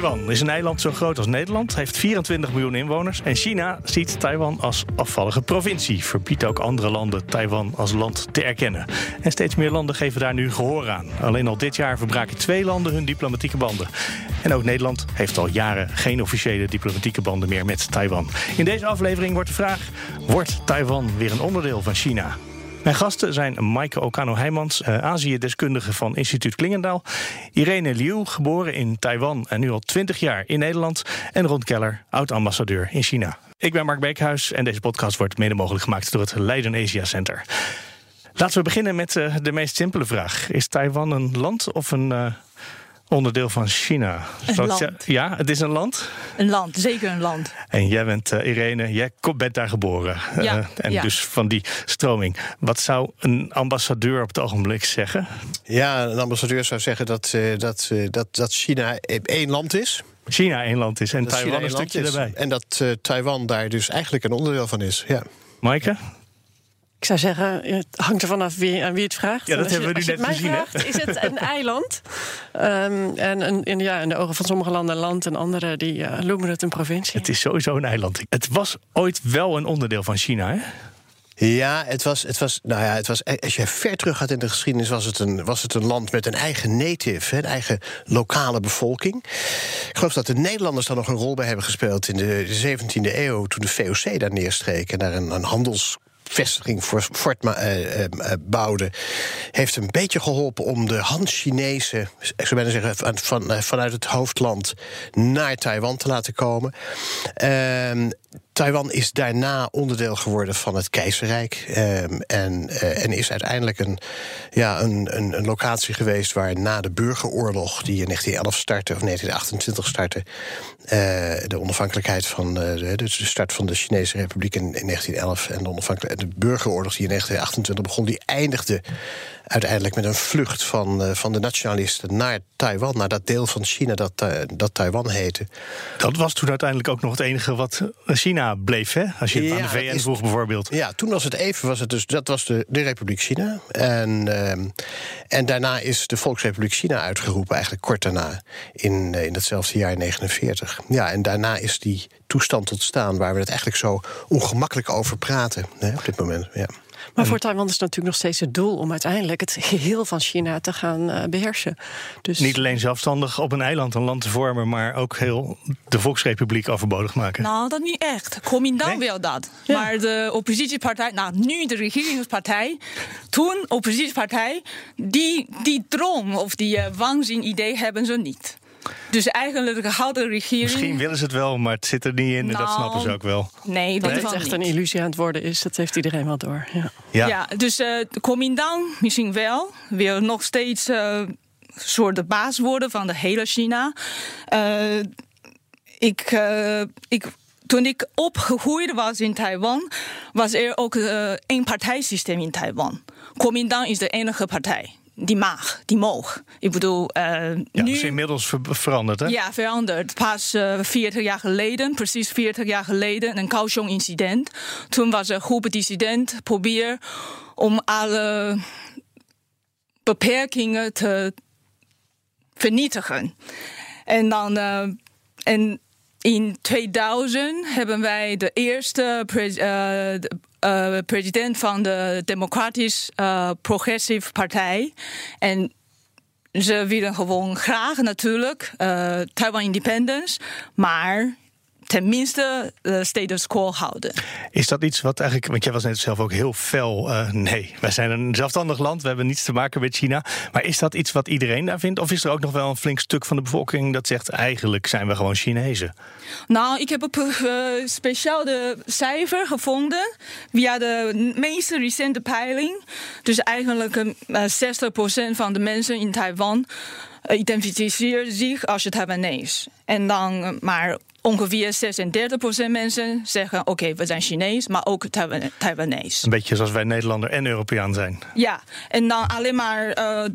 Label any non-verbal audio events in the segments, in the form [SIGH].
Taiwan is een eiland zo groot als Nederland, heeft 24 miljoen inwoners. En China ziet Taiwan als afvallige provincie. Verbiedt ook andere landen Taiwan als land te erkennen. En steeds meer landen geven daar nu gehoor aan. Alleen al dit jaar verbraken twee landen hun diplomatieke banden. En ook Nederland heeft al jaren geen officiële diplomatieke banden meer met Taiwan. In deze aflevering wordt de vraag: wordt Taiwan weer een onderdeel van China? Mijn gasten zijn Maaike Okano-Heijmans, uh, Azië-deskundige van instituut Klingendaal. Irene Liu, geboren in Taiwan en nu al 20 jaar in Nederland. En Ron Keller, oud-ambassadeur in China. Ik ben Mark Beekhuis en deze podcast wordt mede mogelijk gemaakt door het Leiden Asia Center. Laten we beginnen met uh, de meest simpele vraag. Is Taiwan een land of een uh, onderdeel van China. Een land. Ja, het is een land? Een land, zeker een land. En jij bent, uh, Irene, jij bent daar geboren. Ja, uh, en ja. dus van die stroming. Wat zou een ambassadeur op het ogenblik zeggen? Ja, een ambassadeur zou zeggen dat, uh, dat, dat, dat China één land is. China één land is en dat Taiwan een stukje is. erbij. En dat Taiwan daar dus eigenlijk een onderdeel van is. Ja. Maaike? Ik zou zeggen, het hangt er vanaf wie, aan wie het vraagt. Ja, dat als je, hebben we nu als net je gezien, hè? vraagt, is het een [LAUGHS] eiland. Um, en een, in, ja, in de ogen van sommige landen een land en andere die uh, noemen het een provincie. Het is sowieso een eiland. Het was ooit wel een onderdeel van China, hè? Ja, het was, het was, nou ja, het was, als je ver terug gaat in de geschiedenis, was het een, was het een land met een eigen native, een eigen lokale bevolking. Ik geloof dat de Nederlanders daar nog een rol bij hebben gespeeld in de 17e eeuw, toen de VOC daar neerstreek en daar een, een handels vestiging voor Fort uh, uh, bouwde, heeft een beetje geholpen om de Han-Chinezen, ik zou bijna zeggen, van, van, vanuit het hoofdland naar Taiwan te laten komen. Taiwan is daarna onderdeel geworden van het keizerrijk. Um, en, uh, en is uiteindelijk een, ja, een, een, locatie geweest waar na de burgeroorlog, die in 1911 startte, of 1928 startte, uh, de onafhankelijkheid van de, de start van de Chinese Republiek in, in 1911 en de, onafhankelijkheid, de burgeroorlog die in 1928 begon, die eindigde uiteindelijk met een vlucht van, van de nationalisten naar Taiwan, naar dat deel van China dat, dat Taiwan heette. Dat was toen uiteindelijk ook nog het enige wat China bleef, hè? Als je het ja, aan de VN is, vroeg bijvoorbeeld. Ja, toen was het even, was het dus, dat was de, de Republiek China. En, uh, en daarna is de Volksrepubliek China uitgeroepen, eigenlijk kort daarna, in, in datzelfde jaar 49. Ja, en daarna is die toestand ontstaan waar we het eigenlijk zo ongemakkelijk over praten hè, op dit moment. Ja. Maar voor Taiwan is het natuurlijk nog steeds het doel om uiteindelijk het geheel van China te gaan uh, beheersen. Dus Niet alleen zelfstandig op een eiland een land te vormen, maar ook heel de Volksrepubliek overbodig maken. Nou, dat niet echt. Kuomintang nee? wil dat. Ja. Maar de oppositiepartij, nou nu de regeringspartij, toen oppositiepartij, die, die droom of die uh, waanzin idee hebben ze niet. Dus eigenlijk houdt de regering. Misschien willen ze het wel, maar het zit er niet in nou, en dat snappen ze ook wel. Nee, dat het echt niet. een illusie aan het worden is, dat heeft iedereen wel door. Ja, ja. ja dus uh, Kuomintang misschien wel, wil nog steeds uh, soort de baas worden van de hele China. Uh, ik, ik toen ik opgegroeid was in Taiwan, was er ook een eenpartijsysteem in Taiwan. Kuomintang is de enige partij die mag, die moog. Ik bedoel, uh, ja, nu... dat is inmiddels ver veranderd, hè? Ja, veranderd. Pas uh, 40 jaar geleden, precies 40 jaar geleden, een Kaohsiung-incident. Toen was er een groep dissident probeer om alle beperkingen te vernietigen. En dan... Uh, en in 2000 hebben wij de eerste pre uh, uh, president van de Democratisch uh, Progressive Partij. En ze willen gewoon graag natuurlijk Taiwan Independence. Maar tenminste de status quo houden. Is dat iets wat eigenlijk, want jij was net zelf ook heel fel. Uh, nee, wij zijn een zelfstandig land, we hebben niets te maken met China. Maar is dat iets wat iedereen daar vindt? Of is er ook nog wel een flink stuk van de bevolking dat zegt: eigenlijk zijn we gewoon Chinezen? Nou, ik heb een uh, speciaal de cijfer gevonden via de meest recente peiling. Dus eigenlijk uh, 60% van de mensen in Taiwan identificeert zich als Taiwanese. En dan maar ongeveer 36% mensen zeggen: Oké, we zijn Chinees, maar ook Taiwanese. Een beetje zoals wij Nederlander en Europeaan zijn. Ja, en dan alleen maar uh, eh,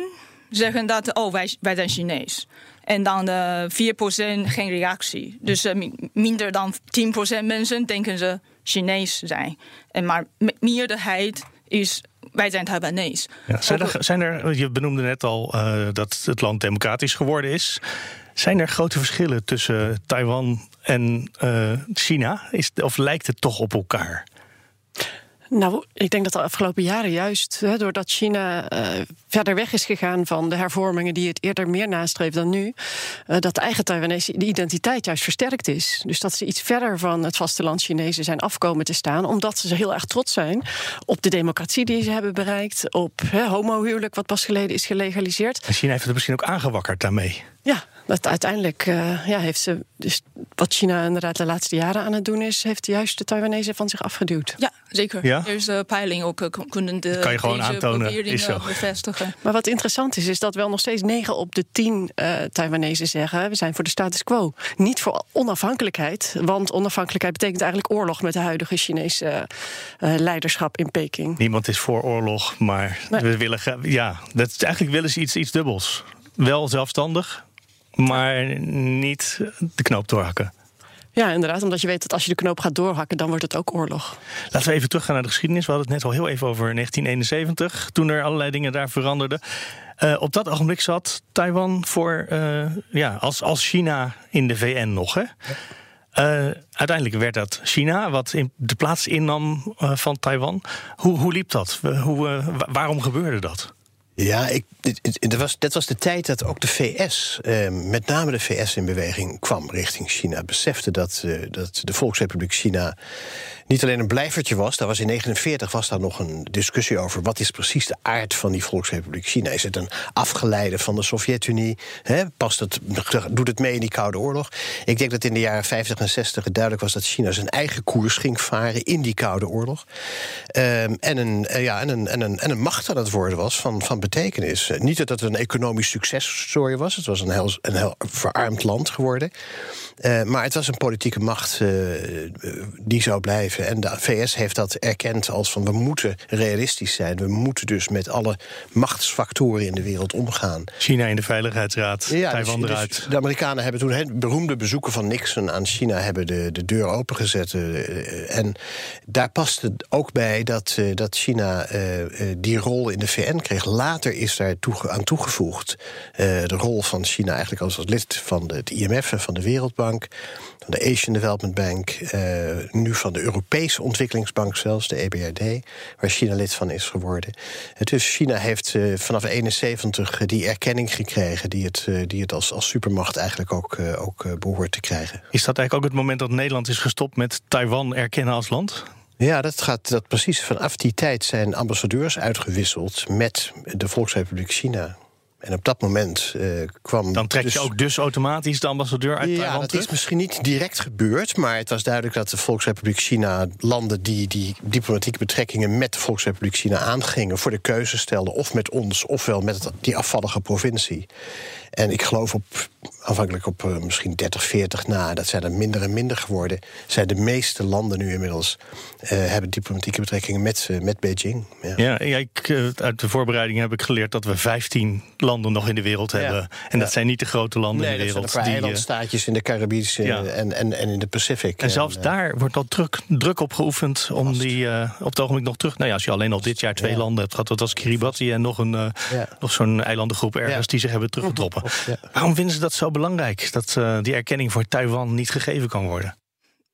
3% zeggen dat: Oh, wij, wij zijn Chinees. En dan uh, eh, 4% geen reactie. Dus uh, minder dan 10% mensen denken ze Chinees zijn. En maar meerderheid is wij zijn Taiwanese. Ja, zijn, er, zijn er, je benoemde net al uh, dat het land democratisch geworden is. Zijn er grote verschillen tussen Taiwan en uh, China? Is, of lijkt het toch op elkaar? Nou, ik denk dat de afgelopen jaren juist, hè, doordat China uh, verder weg is gegaan van de hervormingen die het eerder meer nastreeft dan nu, uh, dat de eigen Taiwanese identiteit juist versterkt is. Dus dat ze iets verder van het vasteland Chinezen zijn afkomen te staan, omdat ze heel erg trots zijn op de democratie die ze hebben bereikt, op homohuwelijk wat pas geleden is gelegaliseerd. En China heeft het misschien ook aangewakkerd daarmee. Ja, dat uiteindelijk uh, ja, heeft ze. Dus wat China inderdaad de laatste jaren aan het doen is, heeft juist de Taiwanese van zich afgeduwd. Ja, zeker. Ja? Er is de peiling ook uh, kunnen de kan je gewoon aantonen, is zo. bevestigen. Maar wat interessant is, is dat wel nog steeds 9 op de 10 uh, eh, Taiwanese zeggen: we zijn voor de status quo. Niet voor onafhankelijkheid, want onafhankelijkheid betekent eigenlijk oorlog met de huidige Chinese leiderschap in Peking. Niemand is voor oorlog, maar we willen. Ja, dat, eigenlijk willen ze iets, iets dubbels. Wel zelfstandig, maar niet de knoop doorhakken. Ja, inderdaad, omdat je weet dat als je de knoop gaat doorhakken, dan wordt het ook oorlog. Laten we even teruggaan naar de geschiedenis. We hadden het net al heel even over 1971, toen er allerlei dingen daar veranderden. Uh, op dat ogenblik zat Taiwan voor, uh, ja, als, als China in de VN nog. Hè? Uh, uiteindelijk werd dat China, wat in de plaats innam van Taiwan. Hoe, hoe liep dat? Hoe, waarom gebeurde dat? Ja, ik, dit, was, dat was de tijd dat ook de VS, eh, met name de VS, in beweging kwam richting China. Besefte dat, eh, dat de Volksrepubliek China niet alleen een blijvertje was. Daar was in 1949 was daar nog een discussie over. Wat is precies de aard van die Volksrepubliek China? Is het een afgeleide van de Sovjet-Unie? Past het, doet het mee in die Koude Oorlog? Ik denk dat in de jaren 50 en 60 het duidelijk was dat China zijn eigen koers ging varen in die Koude Oorlog. Um, en, een, uh, ja, en, een, en, een, en een macht aan het worden was van, van betekenis. niet dat het een economisch successtory was. Het was een heel, een heel verarmd land geworden. Uh, maar het was een politieke macht uh, die zou blijven. En de VS heeft dat erkend als van we moeten realistisch zijn. We moeten dus met alle machtsfactoren in de wereld omgaan. China in de Veiligheidsraad, ja, Taiwan dus, eruit. Dus de Amerikanen hebben toen het beroemde bezoeken van Nixon aan China hebben de, de deur opengezet. Uh, en daar past het ook bij dat, uh, dat China die rol in de VN kreeg. Later is daar toe, aan toegevoegd de rol van China eigenlijk als, als lid van het IMF en van de Wereldbank van de Asian Development Bank, nu van de Europese Ontwikkelingsbank zelfs, de EBRD, waar China lid van is geworden. Dus China heeft uh, vanaf 71 die erkenning gekregen die het, uh, die het als, als supermacht eigenlijk ook, ook behoort te krijgen. Is dat eigenlijk ook het moment dat Nederland is gestopt met Taiwan erkennen als land? Ja, dat gaat dat precies. Vanaf die tijd zijn ambassadeurs uitgewisseld met de Volksrepubliek China. En op dat moment uh, kwam. Dan trek je dus- ook dus automatisch de ambassadeur uit ja, Taiwan. Dat is misschien niet direct gebeurd. Maar het was duidelijk dat de Volksrepubliek China landen die die diplomatieke betrekkingen met de Volksrepubliek China aangingen. voor de keuze stelden. of met ons, ofwel met die afvallige provincie. En ik geloof op, aanvankelijk op uh, misschien 30, 40 na, dat zijn er minder en minder geworden. Zijn de meeste landen nu inmiddels uh, hebben diplomatieke betrekkingen met, uh, met Beijing. Ja, ja, ik, uit de voorbereiding heb ik geleerd dat we 15 landen nog in de wereld ja. hebben. En dat zijn niet de grote landen nee, in de wereld. Dat zijn eilandstaatjes in de Caribische en, en, en in de Pacific. En zelfs daar wordt al druk, druk op geoefend om die op het ogenblik nog terug. Nou ja, als je alleen al dit jaar twee landen hebt gehad, dat was Kiribati en nog, een, nog zo'n eilandengroep ergens die zich hebben teruggetrokken. Ja. Waarom vinden ze dat zo belangrijk? Dat uh, die erkenning voor Taiwan niet gegeven kan worden?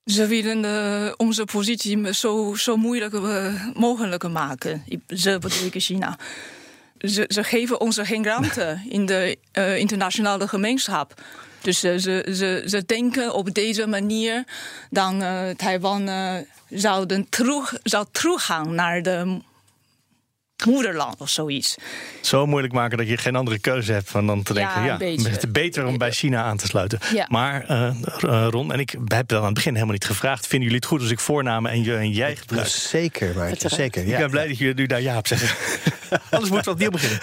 Ze willen uh, onze positie zo, zo moeilijk uh, mogelijk maken. Ze bedoel ik China. Ze, ze, geven ons geen ruimte in de internationale gemeenschap. Dus uh, ze, ze, ze denken op deze manier dan uh, Taiwan uh, zouden terug, zou teruggaan naar de moederland of zoiets. Zo moeilijk maken dat je geen andere keuze hebt van dan te denken: ja, ja het is beter om bij China aan te sluiten. Ja. Maar uh, Ron, en ik heb dat aan het begin helemaal niet gevraagd. Vinden jullie het goed als ik voornamen en je en jij gebruik? Zeker, maar zeker. Ja. Ik ben blij dat jullie nu daar ja op zeggen. [LAUGHS] [LAUGHS] Anders moet we opnieuw beginnen.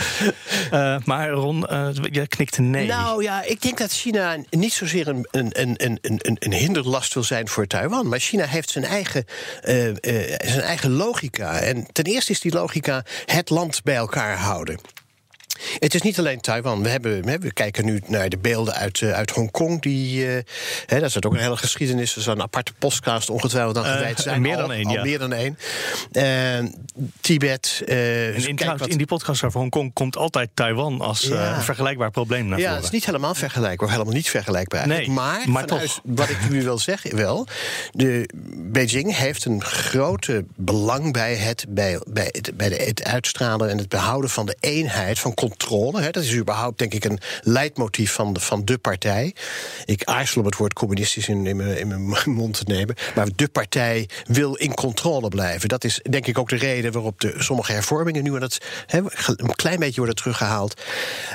Uh, maar Ron, uh, je knikt nee. Nou ja, ik denk dat China niet zozeer een, een, een, een, een hinderlast wil zijn voor Taiwan. Maar China heeft zijn eigen, uh, zijn eigen logica. En ten eerste is die logica het land bij elkaar houden. Het is niet alleen Taiwan. We, hebben, we kijken nu naar de beelden uit, uh, uit Hongkong. Die, uh, hè, dat is ook een hele geschiedenis. Er is een aparte podcast ongetwijfeld aan gewijd zijn. Uh, meer dan één, al ja. meer dan één. Tibet. in, in, wat... in, die podcast over Hongkong komt altijd Taiwan als ja. vergelijkbaar probleem naar ja, voren. het is niet helemaal vergelijkbaar. Helemaal niet vergelijkbaar. Nee, maar, maar vanuit, toch. wat ik nu wil zeggen, wel. De, Beijing heeft een grote belang bij het, bij, bij het, bij de, het uitstralen en het behouden van de eenheid van controle. Hè, dat is überhaupt, denk ik, een leidmotief van de, van de partij. Ik aarzel om het woord communistisch in, mijn, in mijn [LAUGHS] mond te nemen. Maar de partij wil in controle blijven. Dat is, denk ik, ook de reden waarop de, sommige hervormingen nu het, he, een klein beetje worden teruggehaald.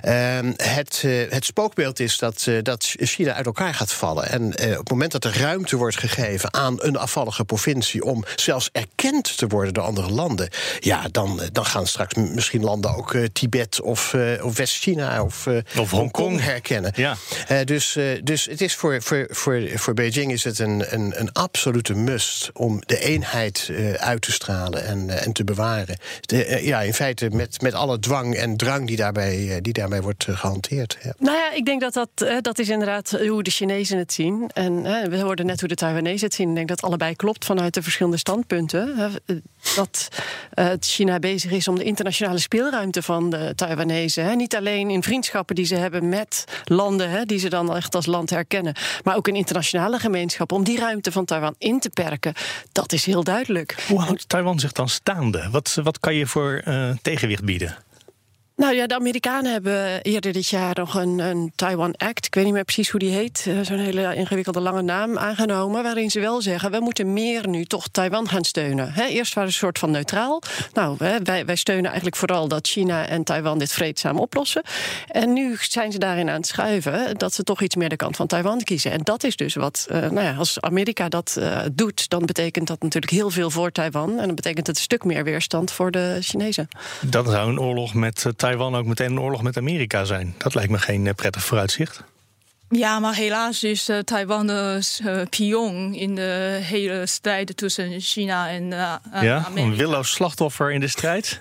Uh, het, uh, het spookbeeld is dat, uh, dat China uit elkaar gaat vallen. En uh, op het moment dat er ruimte wordt gegeven aan een afvallige provincie om zelfs erkend te worden door andere landen, ja, dan, dan gaan straks misschien landen ook Tibet of, of West-China of, uh, of Hongkong herkennen. Ja. Uh, dus, uh, dus het is voor, voor, voor, voor Beijing is het een, een, een absolute must om de eenheid uit te stralen en, en te bewaren. De, ja, in feite met, met alle dwang en drang die daarbij, die daarbij wordt gehanteerd. Ja. Nou ja, ik denk dat dat, dat is inderdaad hoe de Chinezen het zien. En we hoorden net hoe de Taiwanese het zien. Ik denk dat allebei klopt vanuit de verschillende standpunten. Dat China bezig is om de internationale speelruimte van de Taiwanese niet alleen in vriendschappen die ze hebben met landen, hè, die ze dan echt als land herkennen, maar ook in internationale gemeenschappen, om die ruimte van Taiwan in te perken. Dat is heel duidelijk. Hoe houdt Taiwan zich dan staande? Wat, wat kan je voor uh, tegenwicht bieden? Nou ja, de Amerikanen hebben eerder dit jaar nog een, een Taiwan Act, ik weet niet meer precies hoe die heet, zo'n hele ingewikkelde lange naam aangenomen, waarin ze wel zeggen, we moeten meer nu toch Taiwan gaan steunen. Eerst waren ze een soort van neutraal. Nou, wij, wij steunen eigenlijk vooral dat China en Taiwan dit vreedzaam oplossen. En nu zijn ze daarin aan het schuiven dat ze toch iets meer de kant van Taiwan kiezen. En dat is dus wat, uh, nou ja, als Amerika dat uh, doet, dan betekent dat natuurlijk heel veel voor Taiwan. En dan betekent het een stuk meer weerstand voor de Chinezen. Dat zou een oorlog met Taiwan ook meteen een oorlog met Amerika zijn. Dat lijkt me geen prettig vooruitzicht. Ja, maar helaas is uh, Taiwan de uh, pion in de hele strijd tussen China en uh, ja, Amerika. Een willoos slachtoffer in de strijd?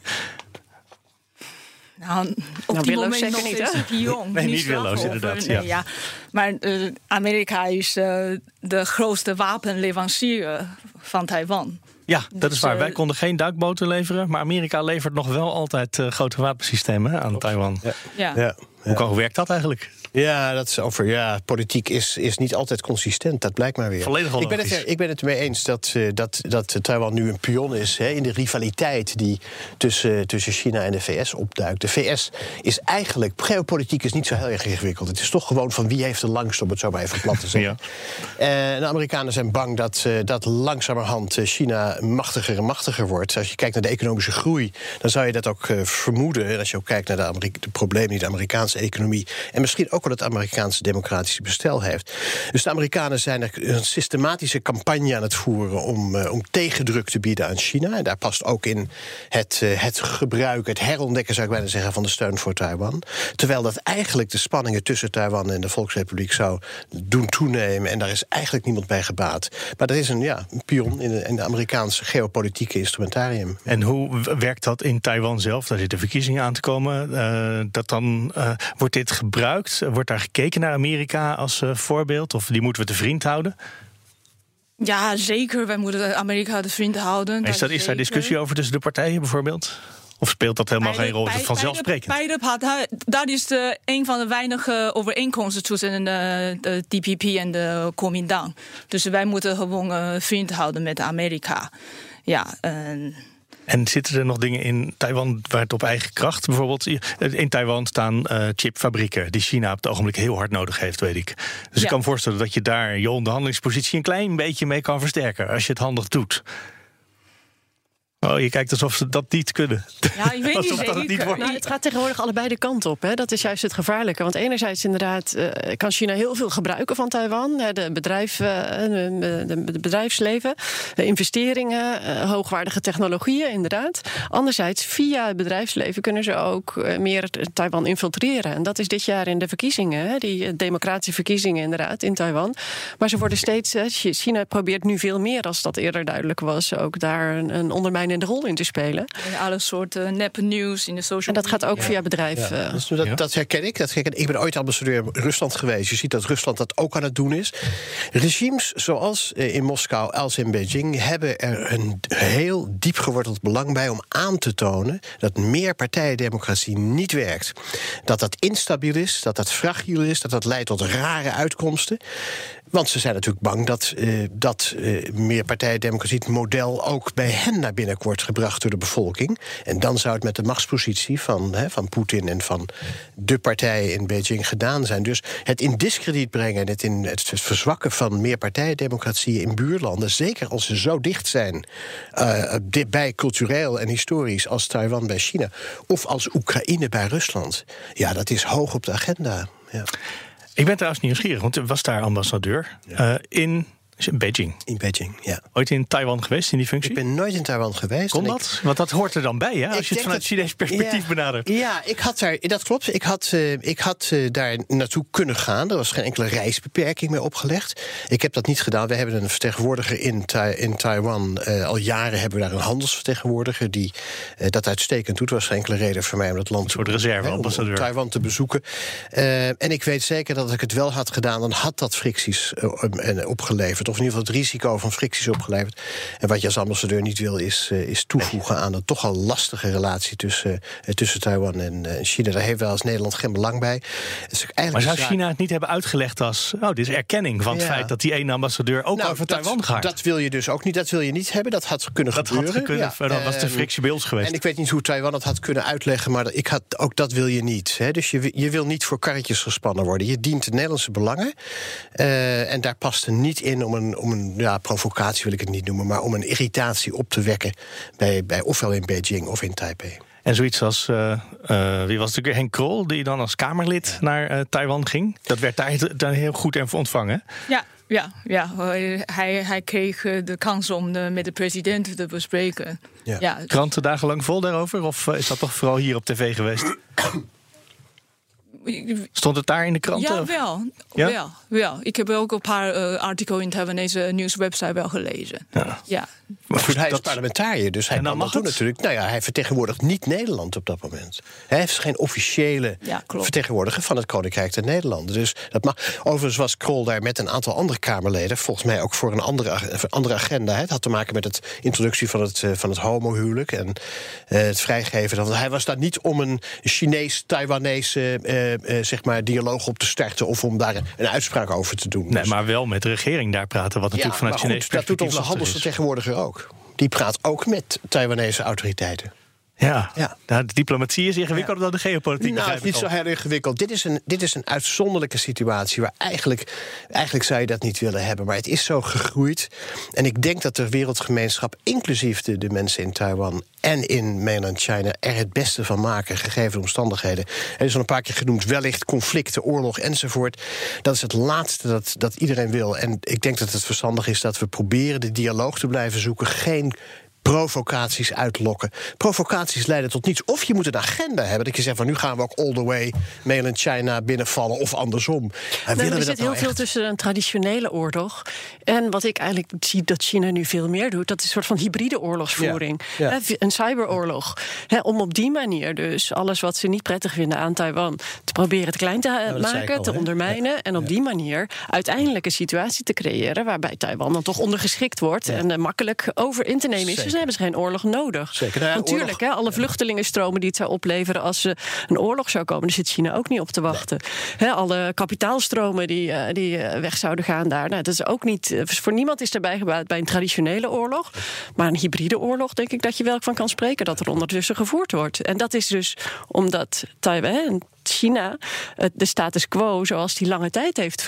Nou, op nou, die willoos zeker nog niet, pion. Nee, niet willoos inderdaad. Nee, Ja. ja. Maar uh, Amerika is uh, de grootste wapenleverancier van Taiwan. Ja, dat Dus, is waar. uh, Wij konden geen duikboten leveren, maar Amerika levert nog wel altijd uh, grote wapensystemen aan Taiwan. Ja. Ja. Ja. Hoe, kan, hoe werkt dat eigenlijk? Ja, dat is over. Ja, politiek is, is niet altijd consistent. Dat blijkt maar weer. Volledig ik ben, het, ik ben het ermee eens dat, eh, dat, dat Taiwan nu een pion is hè, in de rivaliteit die tussen, tussen China en de VS opduikt. De VS is eigenlijk, geopolitiek is niet zo heel erg ingewikkeld. Het is toch gewoon van wie heeft de langst, om het zo maar even plat te zeggen. [LAUGHS] Eh, de Amerikanen zijn bang dat, eh, dat langzamerhand China machtiger en machtiger wordt. Als je kijkt naar de economische groei, dan zou je dat ook vermoeden. En als je ook kijkt naar de, Amerika- de problemen die de Amerikaanse economie en misschien ook wel het Amerikaanse democratische bestel heeft. Dus de Amerikanen zijn er een systematische campagne aan het voeren om, eh, om tegendruk te bieden aan China. En daar past ook in het, eh, het gebruik, het herontdekken, zou ik bijna zeggen, van de steun voor Taiwan. Terwijl dat eigenlijk de spanningen tussen Taiwan en de Volksrepubliek zou doen toenemen. En daar is eigenlijk niemand bij gebaat. Maar dat is een, ja, een pion in de, Amerikaanse geopolitieke instrumentarium. En hoe werkt dat in Taiwan zelf? Daar zitten verkiezingen aan te komen. Eh, dat dan, wordt dit gebruikt? Wordt daar gekeken naar Amerika als eh, voorbeeld? Of die moeten we te vriend houden? ja, zeker. Wij moeten Amerika de vriend houden. Is, dat, is daar discussie over tussen de partijen bijvoorbeeld? Of speelt dat helemaal Beide- geen rol? Is dat beide- vanzelfsprekend? Beide, beide partijen, dat is de, een van de weinige overeenkomsten tussen de, de DPP en de Kuomintang. Dus wij moeten gewoon eh, vriend houden met Amerika. Ja, en En zitten er nog dingen in Taiwan waar het op eigen kracht bijvoorbeeld... In Taiwan staan uh, chipfabrieken die China op het ogenblik heel hard nodig heeft, weet ik. Dus ik kan me voorstellen dat je daar je onderhandelingspositie een klein beetje mee kan versterken als je het handig doet. Oh, je kijkt alsof ze dat niet kunnen. Ja, ik weet [LAUGHS] niet dat het niet. Nou, het gaat tegenwoordig allebei de kant op. Hè. Dat is juist het gevaarlijke. Want enerzijds inderdaad uh, kan China heel veel gebruiken van Taiwan. De, bedrijf, uh, de, de bedrijfsleven, de investeringen, uh, hoogwaardige technologieën inderdaad. Anderzijds, via het bedrijfsleven kunnen ze ook meer Taiwan infiltreren. En dat is dit jaar in de verkiezingen. Hè, die democratische verkiezingen inderdaad in Taiwan. Maar ze worden steeds... China probeert nu veel meer, als dat eerder duidelijk was... ook daar een, een ondermijning de rol in te spelen. alle soorten nep nieuws in de social En dat gaat ook via bedrijven. Ja. Dus dat, dat, herken ik. Dat herken ik. ik ben ooit ambassadeur in Rusland geweest. Je ziet dat Rusland dat ook aan het doen is. Regimes zoals eh, in Moskou als in Beijing hebben er een heel diep geworteld belang bij om aan te tonen dat meer partijendemocratie niet werkt. Dat dat instabiel is, dat dat fragiel is, dat dat leidt tot rare uitkomsten. Want ze zijn natuurlijk bang dat uh, dat uh, meerpartijendemocratie het model ook bij hen naar binnen wordt gebracht door de bevolking. En dan zou het met de machtspositie van, van Poetin en van de partijen in Beijing gedaan zijn. Dus het in discrediet brengen, het, in, het verzwakken van meerpartijendemocratie in buurlanden, zeker als ze zo dicht zijn uh, bij cultureel en historisch als Taiwan bij China, of als Oekraïne bij Rusland, ja, dat is hoog op de agenda. Ja. Ik ben trouwens nieuwsgierig, want er was daar ambassadeur ja. uh, in in Beijing. In Beijing, ja. Ooit in Taiwan geweest in die functie? Ik ben nooit in Taiwan geweest. Kon dat? Want dat hoort er dan bij, hè? Als je het vanuit Chinees perspectief ja, benadert. Ja, ik had daar, dat klopt. Ik had, uh, ik had uh, daar naartoe kunnen gaan. Er was geen enkele reisbeperking meer opgelegd. Ik heb dat niet gedaan. We hebben een vertegenwoordiger in, in Taiwan. Uh, al jaren hebben we daar een handelsvertegenwoordiger die dat uitstekend doet. Er was geen enkele reden voor mij om dat land een soort reserveambassadeur. Taiwan te bezoeken. en ik weet zeker dat als ik het wel had gedaan, dan had dat fricties opgeleverd of in ieder geval het risico van fricties opgeleverd. En wat je als ambassadeur niet wil, is, uh, is toevoegen aan een toch al lastige relatie tussen, uh, tussen Taiwan en uh, China. Daar heeft wel als Nederland geen belang bij. Dus maar zou China het niet hebben uitgelegd als. Oh, dit is erkenning van het feit dat die ene ambassadeur ook nou, over dat, Taiwan gaat? Dat wil je dus ook niet. Dat wil je niet hebben. Dat had kunnen dat gebeuren. Had kunnen, ja. Was de frictie bij ons geweest. En ik weet niet hoe Taiwan het had kunnen uitleggen, maar ik had, ook dat wil je niet. Hè. Dus je, je wil niet voor karretjes gespannen worden. Je dient de Nederlandse belangen. en daar past er niet in om een, om een ja, provocatie wil ik het niet noemen, maar om een irritatie op te wekken bij, bij ofwel in Beijing of in Taipei. En zoiets als, uh, uh, wie was het Henk Krol, die dan als Kamerlid naar uh, Taiwan ging. Dat werd daar dan heel goed en ontvangen. Ja, ja, ja. Hij, hij kreeg de kans om de, met de president te bespreken. Ja. ja. Kranten dagenlang vol daarover? Of is dat toch vooral hier op tv geweest? [COUGHS] Stond het daar in de kranten? Ja, wel. Ja? wel, wel. Ik heb ook een paar uh, artikelen in Taiwanese nieuwswebsite wel gelezen. Ja. ja. Maar goed, hij is parlementariër, dus hij kan dat doen natuurlijk. Nou ja, hij vertegenwoordigt niet Nederland op dat moment. Hij heeft geen officiële ja, vertegenwoordiger van het Koninkrijk der Nederlanden. Dus dat mag. Overigens was Krol daar met een aantal andere Kamerleden, volgens mij ook voor een andere, andere agenda. Het had te maken met de introductie van het, van het homohuwelijk en uh, het vrijgeven. Want hij was daar niet om een Chinees-Taiwanese uh, uh, zeg maar, dialoog op te starten of om daar een uitspraak over te doen. Nee, dus. maar wel met de regering daar praten, wat natuurlijk vanuit Chinees Dat doet onze handelsvertegenwoordiger ook. Die praat ook met Taiwanese autoriteiten. Ja, ja. Nou, de diplomatie is ingewikkelder ja. dan de geopolitiek. Nou, het is niet zo heel ingewikkeld. Dit is, een, dit is een uitzonderlijke situatie waar eigenlijk, eigenlijk zou je dat niet willen hebben. Maar het is zo gegroeid. En ik denk dat de wereldgemeenschap, inclusief de, de mensen in Taiwan en in mainland China, er het beste van maken, gegeven de omstandigheden. Er is al een paar keer genoemd, wellicht conflicten, oorlog enzovoort. Dat is het laatste dat, dat iedereen wil. En ik denk dat het verstandig is dat we proberen de dialoog te blijven zoeken. Geen provocaties uitlokken. Provocaties leiden tot niets. Of je moet een agenda hebben dat je zegt van nu gaan we ook all the way mainland China binnenvallen of andersom. En nee, er zit heel veel tussen een traditionele oorlog en wat ik eigenlijk zie dat China nu veel meer doet, dat is een soort van hybride oorlogsvoering. Ja, ja. Een cyberoorlog. om op die manier dus alles wat ze niet prettig vinden aan Taiwan te proberen te klein te maken, al, te ondermijnen en op die manier uiteindelijk een situatie te creëren waarbij Taiwan dan toch ondergeschikt wordt en uh, makkelijk over in te nemen is dan hebben ze geen oorlog nodig. Zeker. Nou Natuurlijk, hè, alle vluchtelingenstromen die het zou opleveren als uh, een oorlog zou komen, daar zit China ook niet op te wachten. Hè, alle kapitaalstromen die, uh, die uh, weg zouden gaan daar. Nou, dat is ook niet. voor niemand is erbij gebaat bij een traditionele oorlog. Maar een hybride oorlog, denk ik dat je wel van kan spreken dat er ondertussen gevoerd wordt. En dat is dus omdat Taiwan, China, de status quo zoals die lange tijd heeft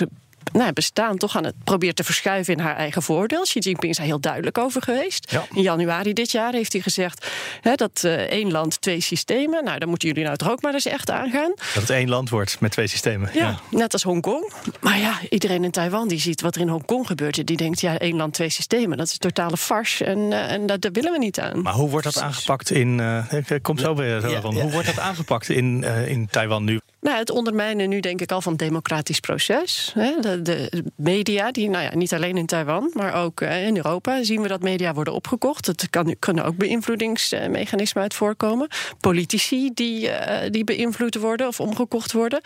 nou, bestaan toch aan het probeert te verschuiven in haar eigen voordeel. Xi Jinping is daar heel duidelijk over geweest. Ja. In januari dit jaar heeft hij gezegd hè, dat uh, één land, twee systemen. Nou, dan moeten jullie nou toch ook maar eens echt aangaan. Dat het één land wordt met twee systemen. Ja, ja. net als Hongkong. Maar ja, iedereen in Taiwan die ziet wat er in Hongkong gebeurt. Die denkt, ja, één land, twee systemen. Dat is een totale farce en, uh, en dat, dat, willen we niet aan. Maar hoe wordt dat aangepakt in... Uh, ik kom zo weer ja, Hoe wordt dat aangepakt in, in Taiwan nu? Nou, het ondermijnen nu denk ik al van het democratisch proces. De, de, media, die, nou ja, niet alleen in Taiwan, maar ook eh, in Europa zien we dat media worden opgekocht. Het kan, kunnen ook beïnvloedingsmechanismen uit voorkomen. Politici die, uh, die beïnvloed worden of omgekocht worden.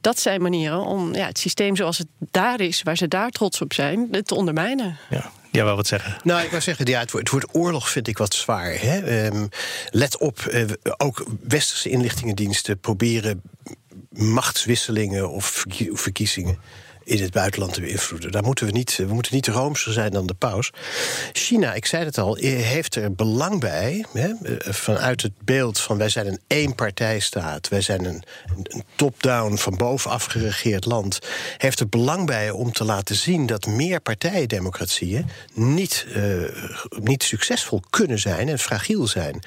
Dat zijn manieren om ja, het systeem zoals het daar is, waar ze daar trots op zijn, te ondermijnen. Ja. Ja, wel wat zeggen. Nou, ik wou zeggen, ja, het, woord, het woord oorlog vind ik wat zwaar. Hè? Um, let op, uh, ook westerse inlichtingendiensten proberen machtswisselingen of verkiezingen in het buitenland te beïnvloeden. Daar moeten we niet, we moeten niet roomser zijn dan de paus. China, ik zei het al, heeft er belang bij, hè, vanuit het beeld van wij zijn een eenpartijstaat, wij zijn een, een top-down van bovenaf geregeerd land, heeft er belang bij om te laten zien dat meer partijendemocratieën niet, uh, niet succesvol kunnen zijn en fragiel zijn.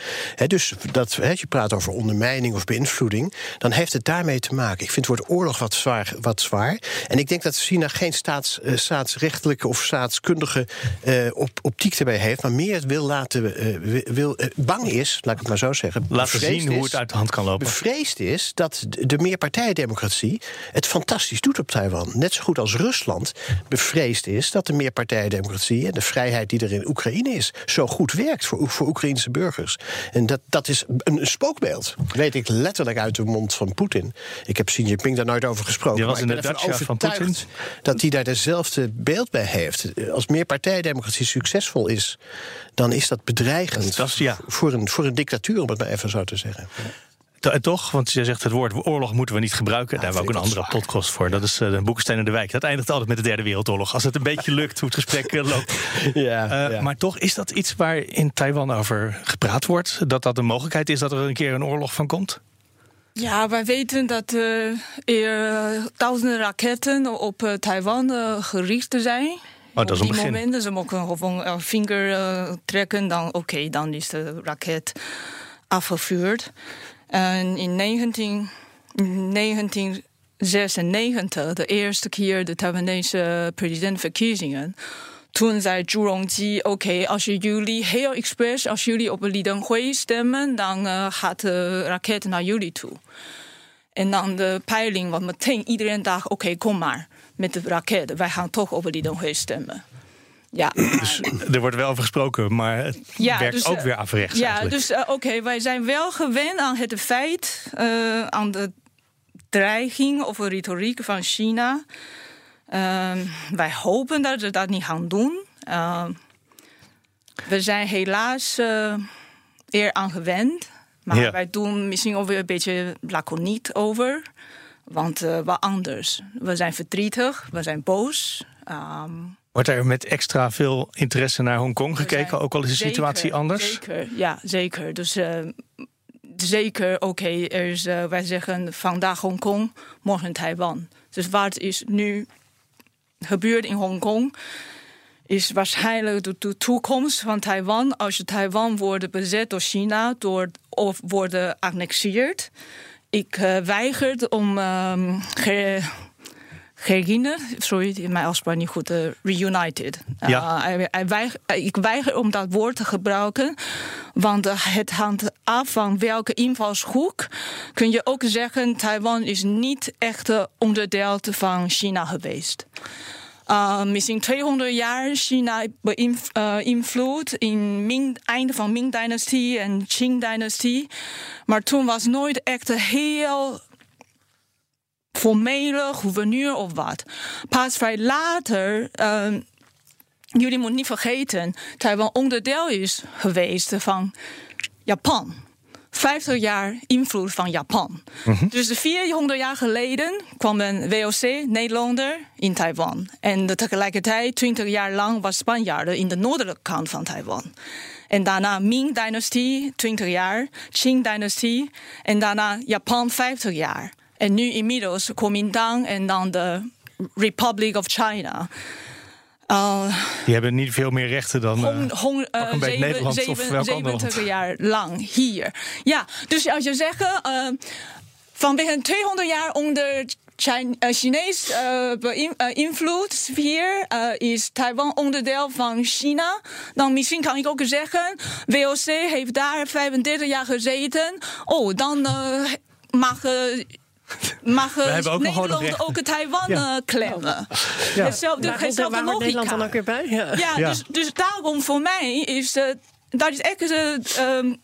Dus dat, je praat over ondermijning of beïnvloeding, dan heeft het daarmee te maken. Ik vind het woord oorlog wat zwaar. Wat zwaar. En ik denk dat China geen staats, uh, staatsrechtelijke of staatskundige uh, op, optiek erbij heeft, maar meer wil laten uh, wil, bang is, laat ik het maar zo zeggen. Laten zien hoe het uit de hand kan lopen. Bevreesd is dat de meerpartijendemocratie het fantastisch doet op Taiwan. Net zo goed als Rusland bevreesd is dat de meerpartijendemocratie en de vrijheid die er in Oekraïne is, zo goed werkt voor, voor Oekraïnse burgers. En dat, dat is een, een spookbeeld. weet ik letterlijk uit de mond van Poetin. Ik heb Xi Jinping daar nooit over gesproken. Je was in de Dacia van Poetin dat hij daar dezelfde beeld bij heeft. Als meerpartijdemocratie succesvol is, dan is dat bedreigend dat is, ja. voor, een, voor een dictatuur, om het maar even zo te zeggen. En toch, want je zegt het woord oorlog moeten we niet gebruiken. Daar hebben we ook een andere podcast voor. Dat is uh, de Boekenstein in de Wijk. Dat eindigt altijd met de Derde Wereldoorlog. Als het een beetje lukt hoe het gesprek uh, loopt. [LAUGHS] ja, uh, ja, Maar toch is dat iets waar in Taiwan over gepraat wordt. Dat dat een mogelijkheid is dat er een keer een oorlog van komt? Ja, wij weten dat uh, er duizenden raketten op uh, Taiwan uh, gericht zijn. Oh, dat is op die begin. momenten ze mogen gewoon een vinger trekken, dan oké, okay, dan is de raket afgevuurd. En in 19, 1996, de eerste keer de Taiwanese presidentverkiezingen toen zei Zhu Rongji: Oké, okay, als jullie heel expres, als jullie op Li Denghui stemmen, dan uh, gaat de raket naar jullie toe. En dan de peiling was meteen iedereen dacht: Oké, okay, kom maar met de raket. Wij gaan toch op Li Denghui stemmen. Ja, dus er wordt wel over gesproken, maar het ja, werkt dus, ook weer averechts. Ja, dus uh, oké, okay, wij zijn wel gewend aan het feit, uh, aan de dreiging of de retoriek van China. Uh, wij hopen dat ze dat niet gaan doen. Uh, we zijn helaas uh, eer aan gewend. Maar ja. wij doen misschien ook weer een beetje laconiek over. Want uh, wat anders. We zijn verdrietig, we zijn boos. Um, Wordt er met extra veel interesse naar Hongkong gekeken, ook al is de zeker, situatie anders? Zeker, ja, zeker. Dus uh, zeker, oké, okay, er is, uh, wij zeggen vandaag Hongkong, morgen Taiwan. Dus wat is nu gebeurt in Hongkong is waarschijnlijk de, toekomst van Taiwan. Als Taiwan wordt bezet door China door, of wordt annexeerd. Ik uh, weiger om um, Gerine, sorry, mijn afspraak niet goed, uh, reunited. Ja. Uh, I, I weiger, ik weiger om dat woord te gebruiken, want het hangt af van welke invalshoek. Kun je ook zeggen, Taiwan is niet echt onderdeel van China geweest. Uh, misschien 200 jaar China beïnvloed uh, in Ming, einde van Ming-dynastie en Qing-dynastie. Maar toen was nooit echt heel formele gouverneur of wat. Pas vrij later uh, jullie moeten niet vergeten, Taiwan onderdeel is geweest van Japan. 50 jaar invloed van Japan. Dus de 400 jaar geleden kwam een WOC, Nederlander, in Taiwan. En tegelijkertijd, 20 jaar lang, was Spanjaarden in de noordelijke kant van Taiwan. En daarna Ming-dynastie, 20 jaar, Qing-dynastie. En daarna Japan, 50 jaar. En nu inmiddels Kuomintang en dan de Republic of China. Uh, Die hebben niet veel meer rechten dan. hon, eh, hon, een beetje zeven- Nederland of welk ander land. 70 jaar lang hier. Ja, dus als je zegt, uh, vanwege 200 jaar onder Chine- eh, Chinees eh, eh, eh, is Taiwan onderdeel van China. Dan misschien kan ik ook zeggen, WOC heeft daar 35 jaar gezeten. Oh, dan eh, mag... Mag Nederland ook Taiwan Ja. eh, klemmen? Ja. Hetzelfde, Waar hetzelfde waar hoort Nederland dan ook weer bij? Ja. Ja, Ja. Dus, dus daarom voor mij is eh, dat is echt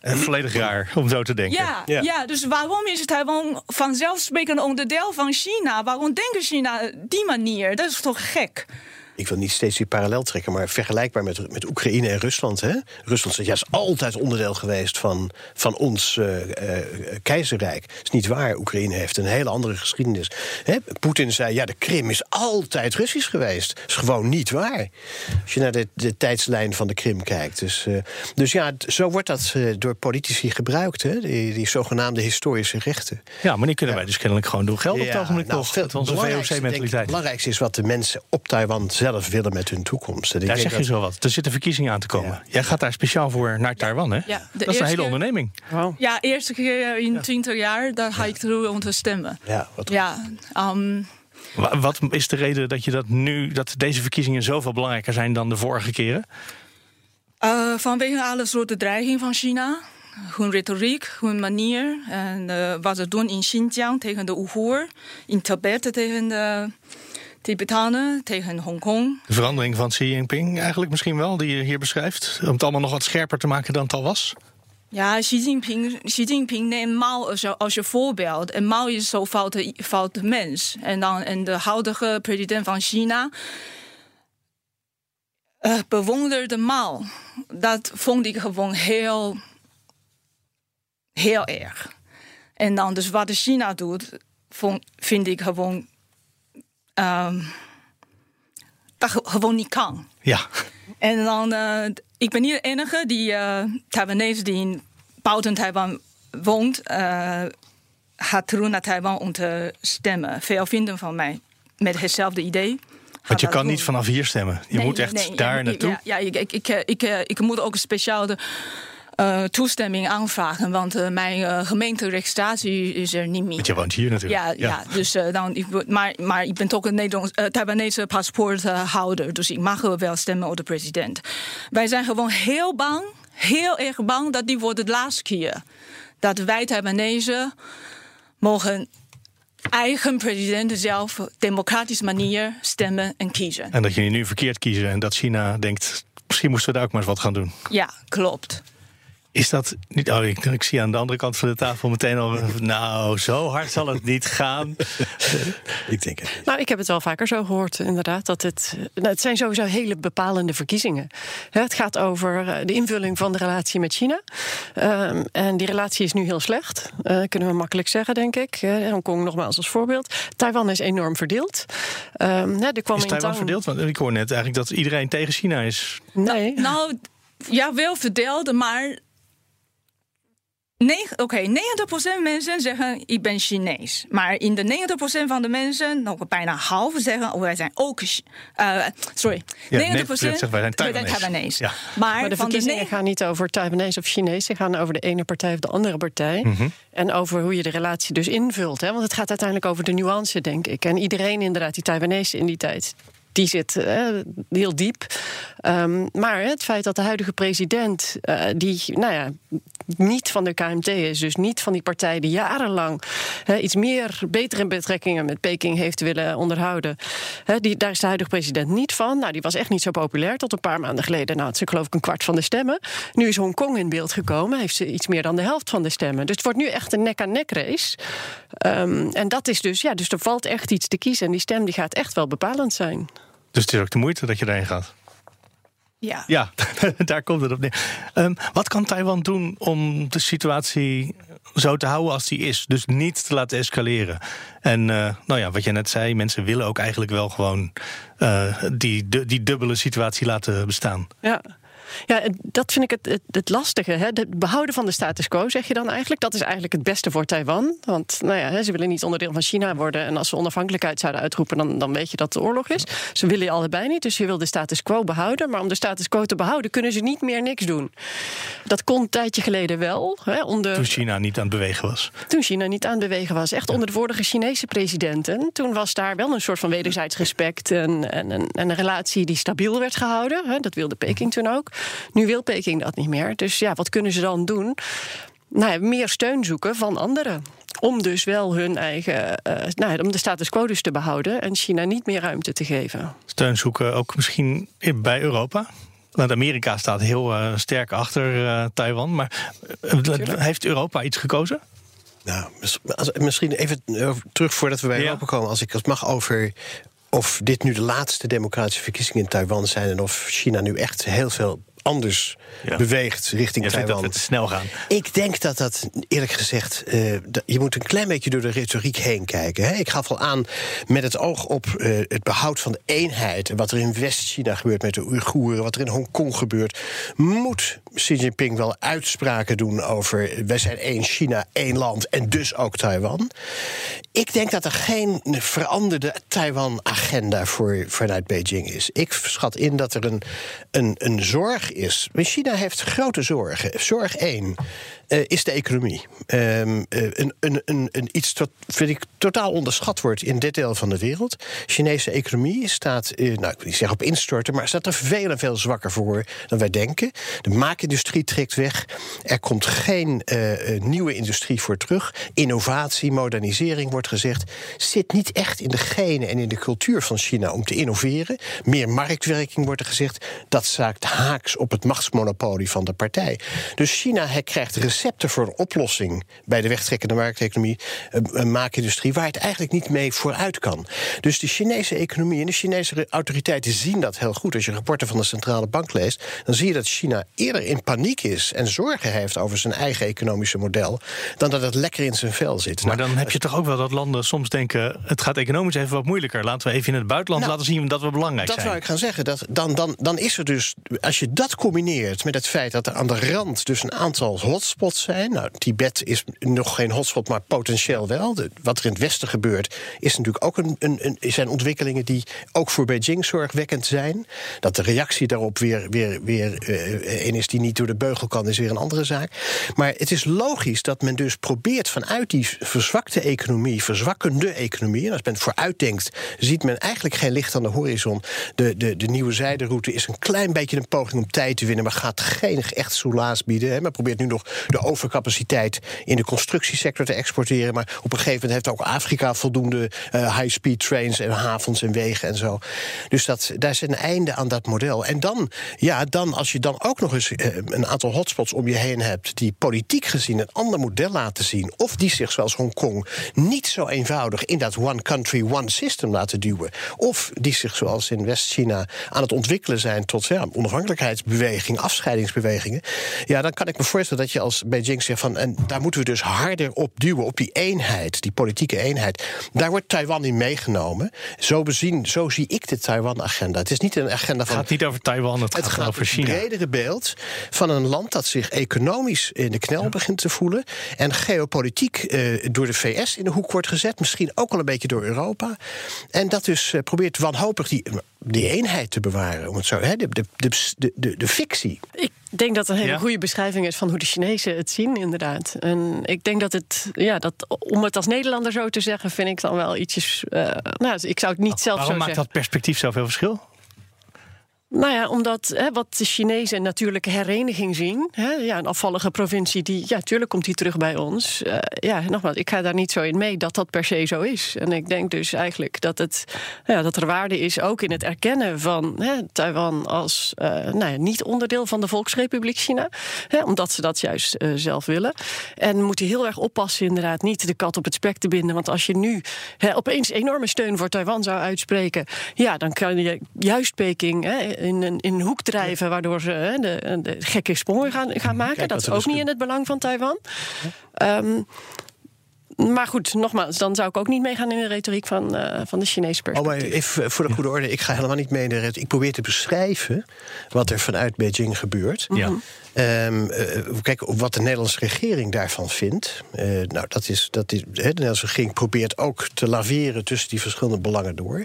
Een volledig raar om zo te denken. ja, ja. dus waarom is Taiwan vanzelfsprekend onderdeel van China? Waarom denken China die manier? Dat is toch gek? Ik wil niet steeds die parallel trekken, maar vergelijkbaar met, met Oekraïne en Rusland. Hè? Rusland is juist altijd onderdeel geweest van, van ons eh, eh, keizerrijk. Dat is niet waar. Oekraïne heeft een hele andere geschiedenis. Hè? Poetin zei, ja, de Krim is altijd Russisch geweest. Dat is gewoon niet waar. Als je naar de, de tijdslijn van de Krim kijkt. Dus, eh, dus ja, zo wordt dat door politici gebruikt, hè? Die, die zogenaamde historische rechten. Ja, maar die kunnen wij dus kennelijk gewoon doen geld op het ogenblik nou, nog. veel- Met onze VOC-mentaliteit. Het belangrijkste is wat de mensen op Taiwan zelf willen met hun toekomst. En ik Daar denk zeg je zo wat. Er zitten verkiezingen aan te komen. Ja. Jij gaat daar speciaal voor naar Taiwan, hè? Ja, de dat is een hele keer- onderneming. Ja, eerste keer in 20 jaar, daar ga ik terug om te stemmen. Ja, wat Ja, ehm, Wa- Wat is de reden dat je dat nu, dat deze verkiezingen zoveel belangrijker zijn dan de vorige keren? eh, vanwege alle soorten dreiging van China. Hun retoriek, hun manier. En eh, wat ze doen in Xinjiang tegen de Oeigoer. In Tibet tegen de Tibetanen. Tegen Hongkong. De verandering van Xi Jinping eigenlijk misschien wel, die je hier beschrijft. Om het allemaal nog wat scherper te maken dan het al was. Ja, Xi Jinping, Xi Jinping neemt Mao als je, als je voorbeeld. En Mao is zo'n foute, foute mens. En, dan, en de huidige president van China eh, bewonderde Mao. Dat vond ik gewoon heel, heel erg. En dan dus wat China doet, vond, vind ik gewoon... ehm, dat ge- gewoon niet kan. Ja, En dan, eh, ik ben niet de enige die eh Taiwanese die in buiten Taiwan woont, eh, gaat terug naar Taiwan om te stemmen. Veel vrienden van mij met hetzelfde idee. want je kan niet vanaf hier stemmen. Je Nee, moet echt nee, daar naartoe. Ja, ja ik, ik, ik, ik, ik moet ook speciaal de eh, toestemming aanvragen, want eh, mijn uh, gemeenteregistratie is er niet meer. Want je woont hier natuurlijk. Ja, ja. dus dan, ik, maar, maar ik ben toch een Nederlands, Taiwanese paspoorthouder. Dus ik mag wel stemmen op de president. Wij zijn gewoon heel bang, heel erg bang dat die wordt de laatste keer. Dat wij Taiwanese mogen eigen president zelf op democratische manier stemmen en kiezen. En dat jullie nu verkeerd kiezen en dat China denkt... misschien moesten we daar ook maar eens wat gaan doen. Ja, klopt. Is dat niet... Oh, ik, ik zie aan de andere kant van de tafel meteen al... Nou, zo hard zal het niet gaan. [LAUGHS] Ik denk het niet. Nou, ik heb het wel vaker zo gehoord, inderdaad. Dat het, nou, het zijn sowieso hele bepalende verkiezingen. Hè, Het gaat over eh, de invulling van de relatie met China. Ehm, en die relatie is nu heel slecht. eh, kunnen we makkelijk zeggen, denk ik. Eh, Hongkong nogmaals als voorbeeld. Taiwan is enorm verdeeld. Ehm, hè, er kwam Is in Taiwan Tang- verdeeld? Want ik hoor net eigenlijk dat iedereen tegen China is. Nee. Nou, ja, wel verdeeld, maar. Negen- Oké, 90% mensen zeggen ik ben Chinees. Maar in de 90% van de mensen, nog bijna half, zeggen oh, wij zijn ook. Eh, sorry, Ja, 90% zeggen wij zijn Taiwanese. Taiwanese. Ja. Maar, Maar de van de verkiezingen gaan niet over Taiwanese of Chinees. Ze gaan over de ene partij of de andere partij. Mhm. En over hoe je de relatie dus invult. Hè? Want het gaat uiteindelijk over de nuance, denk ik. En iedereen inderdaad, die Taiwanese in die tijd... Die zit eh, heel diep. Ehm, maar het feit dat de huidige president, eh, die nou ja, niet van de KMT is, dus niet van die partij die jarenlang iets meer betere betrekkingen met Peking heeft willen onderhouden, die, daar is de huidige president niet van. Nou, die was echt niet zo populair tot een paar maanden geleden. Nou, het is geloof ik een kwart van de stemmen. Nu is Hongkong in beeld gekomen, heeft ze iets meer dan de helft van de stemmen. Dus het wordt nu echt een nek-aan-nek race. Ehm, en dat is dus, ja, dus er valt echt iets te kiezen. En die stem die gaat echt wel bepalend zijn. Dus het is ook de moeite dat je daarheen gaat. Ja. Ja, [LAUGHS] daar komt het op neer. Ehm, wat kan Taiwan doen om de situatie zo te houden als die is? Dus niet te laten escaleren. En uh, nou ja, wat je net zei, mensen willen ook eigenlijk wel gewoon uh, die, die dubbele situatie laten bestaan. Ja. Ja, dat vind ik het, het, het lastige. Hè? Het behouden van de status quo, zeg je dan eigenlijk. Dat is eigenlijk het beste voor Taiwan. Want nou ja, ze willen niet onderdeel van China worden. En als ze onafhankelijkheid zouden uitroepen, dan, dan weet je dat het oorlog is. Ze willen je allebei niet. Dus je wil de status quo behouden. Maar om de status quo te behouden, kunnen ze niet meer niks doen. Dat kon een tijdje geleden wel. Hè, onder... Toen China niet aan het bewegen was. Toen China niet aan het bewegen was. Echt onder de vorige Chinese presidenten. Toen was daar wel een soort van wederzijds respect. En, en, en een relatie die stabiel werd gehouden. Hè, dat wilde Peking toen ook. Nu wil Peking dat niet meer. Dus ja, wat kunnen ze dan doen? Nou ja, meer steun zoeken van anderen. Om dus wel hun eigen. Uh, nou, om de status quo dus te behouden en China niet meer ruimte te geven. Steun zoeken ook misschien bij Europa? Want Amerika staat heel uh, sterk achter uh, Taiwan. Maar heeft Europa iets gekozen? Nou, misschien even terug voordat we bij ja. Europa komen. Als ik het mag over of dit nu de laatste democratische verkiezingen in Taiwan zijn en of China nu echt heel veel anders beweegt richting Taiwan. dat we te snel gaan. Ik denk dat dat, eerlijk gezegd, uh, je moet een klein beetje door de retoriek heen kijken. Hè? Ik gaf al aan met het oog op uh, het behoud van de eenheid. En wat er in West-China gebeurt met de Oeigoeren, wat er in Hongkong gebeurt. Moet Xi Jinping wel uitspraken doen over wij zijn één China, één land en dus ook Taiwan. Ik denk dat er geen veranderde Taiwan-agenda voor, vanuit Beijing is. Ik schat in dat er een, een, een zorg is. China heeft grote zorgen. Zorg 1 uh, is de economie. Um, uh, een, een, een, iets wat vind ik totaal onderschat wordt in dit deel van de wereld. Chinese economie staat, uh, nou ik wil niet zeggen op instorten, maar staat er veel en veel zwakker voor dan wij denken. De maakindustrie trekt weg. Er komt geen nieuwe industrie voor terug. Innovatie, modernisering wordt gezegd. Zit niet echt in de genen en in de cultuur van China om te innoveren. Meer marktwerking wordt er gezegd. Dat zaakt haaks op het machtsmonopolie van de partij. Dus China krijgt recepten voor een oplossing bij de wegtrekkende markteconomie, een maakindustrie, waar het eigenlijk niet mee vooruit kan. Dus de Chinese economie en de Chinese autoriteiten zien dat heel goed. Als je rapporten van de centrale bank leest, dan zie je dat China eerder in paniek is en zorgen heeft over zijn eigen economische model, dan dat het lekker in zijn vel zit. Maar nou, dan heb je toch ook wel dat landen soms denken: het gaat economisch even wat moeilijker. Laten we even in het buitenland nou, laten zien dat we belangrijk dat zijn. Dat zou ik gaan zeggen. Dat, dan, dan, dan is er dus, als je dat combineert met het feit dat er aan de rand dus een aantal hotspots zijn. Nou, Tibet is nog geen hotspot, maar potentieel wel. wat er in het Westen gebeurt, is natuurlijk ook een, een, een, zijn ontwikkelingen die ook voor Beijing zorgwekkend zijn. Dat de reactie daarop weer, weer, weer uh, een is die niet door de beugel kan, is weer een andere zaak. Maar het is logisch dat men dus probeert vanuit die verzwakte economie, verzwakkende economie, en als men vooruit denkt, ziet men eigenlijk geen licht aan de horizon. De, de, de nieuwe zijderoute is een klein beetje een poging om tijd te winnen, maar gaat geen echt soelaas bieden. Men probeert nu nog de overcapaciteit in de constructiesector te exporteren. Maar op een gegeven moment heeft ook Afrika voldoende uh, high-speed trains en havens en wegen en zo. Dus dat, daar is een einde aan dat model. En dan, ja, dan als je dan ook nog eens uh, een aantal hotspots om je heen hebt die politiek gezien een ander model laten zien, of die zich zoals Hongkong niet zo eenvoudig in dat one country, one system laten duwen, of die zich zoals in West-China aan het ontwikkelen zijn tot ja, onafhankelijkheidsbeweging, afscheidingsbewegingen, ja, dan kan ik me voorstellen dat je als Beijing zegt van en daar moeten we dus harder op duwen, op die eenheid, die politieke eenheid. Daar wordt Taiwan in meegenomen. Zo, bezien, zo zie ik de Taiwan-agenda. Het is niet een agenda van. Het gaat niet over Taiwan, het, het gaat, over China. Het bredere beeld van een land dat zich economisch in de knel begint te voelen. En geopolitiek eh, door de VS in de hoek wordt gezet. Misschien ook wel een beetje door Europa. En dat dus eh, probeert wanhopig die, die eenheid te bewaren. Om het zo, hè, de, de, de, de, de fictie. Ik denk dat het een hele goede beschrijving is van hoe de Chinezen het zien, inderdaad. En ik denk dat het, ja, dat, om het als Nederlander zo te zeggen, vind ik dan wel ietsjes. Uh, nou, ik zou het niet zelf Waarom zo maakt dat perspectief zoveel verschil? Nou ja, omdat hè, wat de Chinezen natuurlijke hereniging zien. Hè, ja, een afvallige provincie, die, ja, tuurlijk komt die terug bij ons. Uh, ja, nogmaals, ik ga daar niet zo in mee dat dat per se zo is. En ik denk dus eigenlijk dat, het, ja, dat er waarde is ook in het erkennen van hè, Taiwan als uh, nou ja, niet onderdeel van de Volksrepubliek China. Hè, omdat ze dat juist uh, zelf willen. En moeten heel erg oppassen, inderdaad, niet de kat op het spek te binden. Want als je nu opeens enorme steun voor Taiwan zou uitspreken, ja, dan kan je juist Peking in, een, in een hoek drijven, waardoor ze hè, de, de gekke sprongen gaan, gaan maken. Kijk dat is ook dus niet in het belang van Taiwan. Ehm, maar goed, nogmaals, dan zou ik ook niet meegaan in de retoriek van, eh, van de Chinese Oh, maar even voor de goede orde. Ik ga helemaal niet mee in de ret- Ik probeer te beschrijven wat er vanuit Beijing gebeurt. Ja. Ehm, eh, kijk, wat de Nederlandse regering daarvan vindt. eh, nou, dat is, dat is, hè, de Nederlandse regering probeert ook te laveren tussen die verschillende belangen door.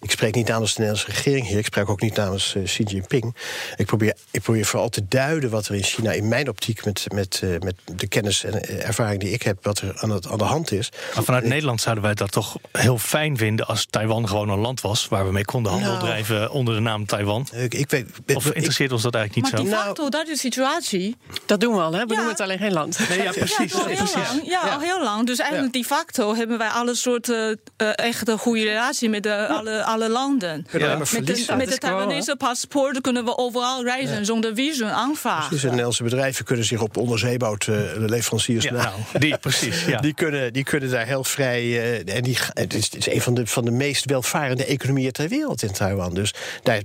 Ik spreek niet namens de Nederlandse regering hier. Ik spreek ook niet namens eh, Xi Jinping. Ik probeer, ik probeer vooral te duiden wat er in China, in mijn optiek, met, met, eh, met de kennis en ervaring die ik heb, wat er aan, het, aan de hand is. Maar vanuit Nederland zouden wij dat toch heel fijn vinden als Taiwan gewoon een land was waar we mee konden handel Nou. drijven onder de naam Taiwan. Ik, ik weet, Of ik- interesseert ons dat eigenlijk Maar niet de zo? facto, dat is de situatie. Dat doen we al, hè? we Ja. noemen het alleen geen land. Nee, ja, precies. ja, al heel precies. lang. Ja, al heel lang. Dus eigenlijk de facto hebben wij alle soorten uh, echt een goede relatie met de, alle, alle landen. Met de, verliezen. met de gewoon, Taiwanese paspoort kunnen we overal reizen zonder visum aanvragen. Dus de Nederlandse bedrijven kunnen zich op onderzeebootleveranciers Ja, na- nou, [LAUGHS] die, precies. Ja. Die, kunnen, die kunnen daar heel vrij. eh, en die, het, is, het is een van de, van de meest welvarende economieën ter wereld in Taiwan. Dus daar,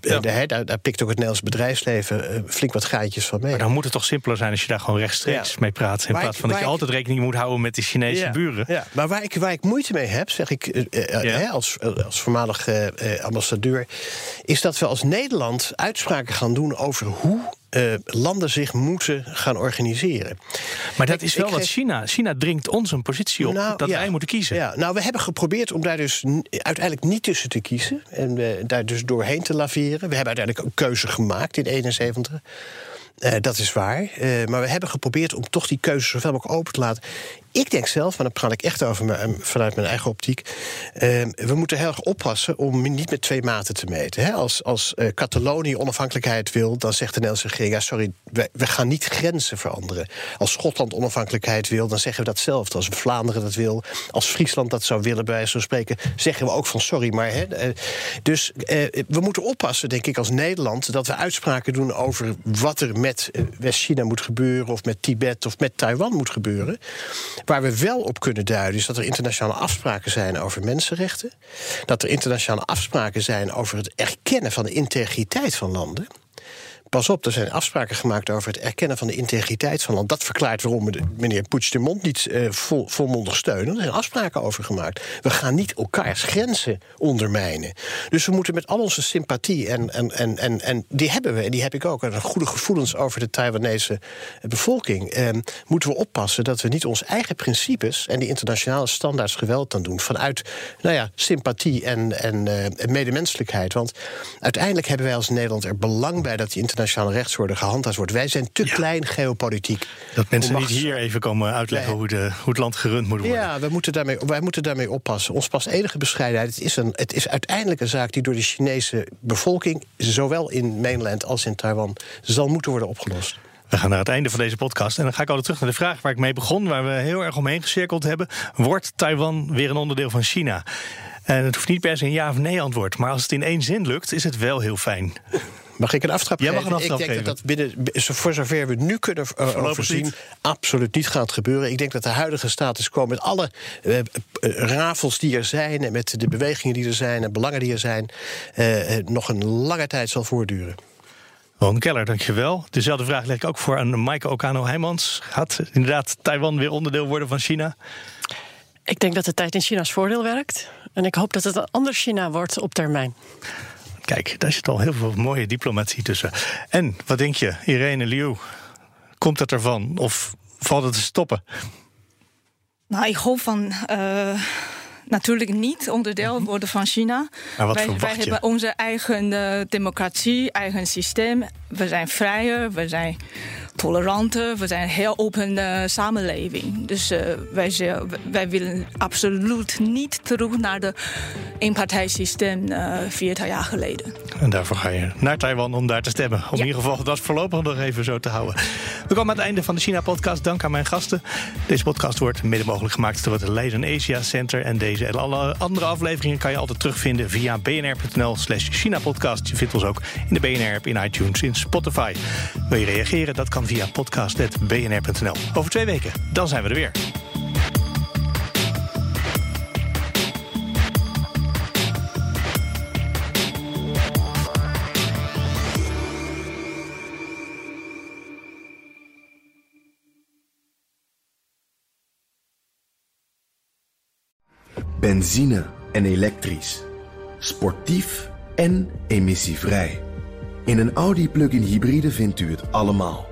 Ja. eh, daar, daar, daar pikt ook het Nederlands bedrijfsleven eh, flink wat gaatjes van mee. Maar dan moet het toch simpeler zijn als je daar gewoon rechtstreeks Ja. mee praat. In Waar plaats ik- van dat je altijd rekening moet houden met die Chinese Ja, buren. Ja, maar waar ik, waar ik moeite mee heb, zeg ik eh, eh, als, als voormalig eh, ambassadeur, is dat we als Nederland uitspraken gaan doen over hoe eh, landen zich moeten gaan organiseren. Maar dat Ik- is wel wat geef- China. China dringt ons een positie op Nou, dat ja. wij moeten kiezen. Ja, nou, we hebben geprobeerd om daar dus uiteindelijk niet tussen te kiezen. En eh, daar dus doorheen te laveren. We hebben uiteindelijk een keuze gemaakt in 71. Eh, dat is waar. Maar we hebben geprobeerd om toch die keuze zoveel mogelijk open te laten. Ik denk zelf, maar dan praat ik echt over me- vanuit mijn eigen optiek. eh, we moeten heel erg oppassen om niet met twee maten te meten. Hè? Als, als eh, Catalonië onafhankelijkheid wil, dan zegt de Nederlandse regering: ja, sorry, we, gaan niet grenzen veranderen. Als Schotland onafhankelijkheid wil, dan zeggen we datzelfde. Als Vlaanderen dat wil, als Friesland dat zou willen, bij van spreken, zeggen we ook van sorry. Maar, hè, eh, dus eh, we moeten oppassen, denk ik, als Nederland, dat we uitspraken doen over wat er met eh, West-China moet gebeuren, of met Tibet of met Taiwan moet gebeuren. Waar we wel op kunnen duiden, is dat er internationale afspraken zijn over mensenrechten. Dat er internationale afspraken zijn over het erkennen van de integriteit van landen. Pas op, er zijn afspraken gemaakt over het erkennen van de integriteit van land. Dat verklaart waarom we de- Puigdemont niet eh, vol, volmondig steunen. Er zijn afspraken over gemaakt. We gaan niet elkaars grenzen ondermijnen. Dus we moeten met al onze sympathie, en, en, en, en, en die hebben we, en die heb ik ook, en goede gevoelens over de Taiwanese bevolking, eh, moeten we oppassen dat we niet onze eigen principes en die internationale standaards geweld aan doen. Vanuit nou ja, sympathie en, en, eh, en medemenselijkheid. Want uiteindelijk hebben wij als Nederland er belang bij dat die internationale rechtsorde gehandhaafd wordt. Wij zijn te klein geopolitiek. Dat mensen niet hier even komen uitleggen hoe, de, hoe het land gerund moet worden. Ja, we moeten daarmee, wij moeten daarmee oppassen. Ons past enige bescheidenheid. Het is, een, het is uiteindelijk een zaak die door de Chinese bevolking, zowel in mainland als in Taiwan, zal moeten worden opgelost. We gaan naar het einde van deze podcast. En dan ga ik altijd terug naar de vraag waar ik mee begon, waar we heel erg omheen gecirkeld hebben. Wordt Taiwan weer een onderdeel van China? En het hoeft niet per se een ja of nee antwoord. Maar als het in één zin lukt, is het wel heel fijn. Mag ik een aftrap Jij mag een aftrap ik denk geven. dat dat binnen, voor zover we nu kunnen uh, Voorlopig overzien, niet. absoluut niet gaat gebeuren. Ik denk dat de huidige status quo met alle eh, eh, rafels die er zijn... en met de bewegingen die er zijn en belangen die er zijn... eh, eh, nog een lange tijd zal voortduren. Ron Keller, dankjewel. Dezelfde vraag leg ik ook voor aan Maaike Okano-Heijmans. Gaat inderdaad Taiwan weer onderdeel worden van China? Ik denk dat de tijd in China's voordeel werkt. En ik hoop dat het een ander China wordt op termijn. Kijk, daar zit al heel veel mooie diplomatie tussen. En wat denk je, Irene Liu? Komt het ervan of valt het te stoppen? Nou, ik hoop van. eh, natuurlijk niet onderdeel worden van China. Mhm. Maar wat wij, wij hebben onze eigen eh, democratie, eigen systeem. We zijn vrijer, we zijn toleranter, we zijn een heel open eh, samenleving. Dus eh, wij, ze- wij willen absoluut niet terug naar de eenpartijsysteem uh, 40 jaar geleden. En daarvoor ga je naar Taiwan om daar te stemmen. Om in ieder geval dat voorlopig nog even zo te houden. We komen aan het einde van de China-podcast. Dank aan mijn gasten. Deze podcast wordt mede mogelijk gemaakt door het Leiden Asia Center. En deze en alle andere afleveringen kan je altijd terugvinden via bnr.nl slash China-podcast. Je vindt ons ook in de BNR-app, in iTunes, in Spotify. Wil je reageren? Dat kan via podcast.bnr.nl. Over twee weken, dan zijn we er weer. Benzine en elektrisch. Sportief en emissievrij. In een Audi plug-in hybride vindt u het allemaal.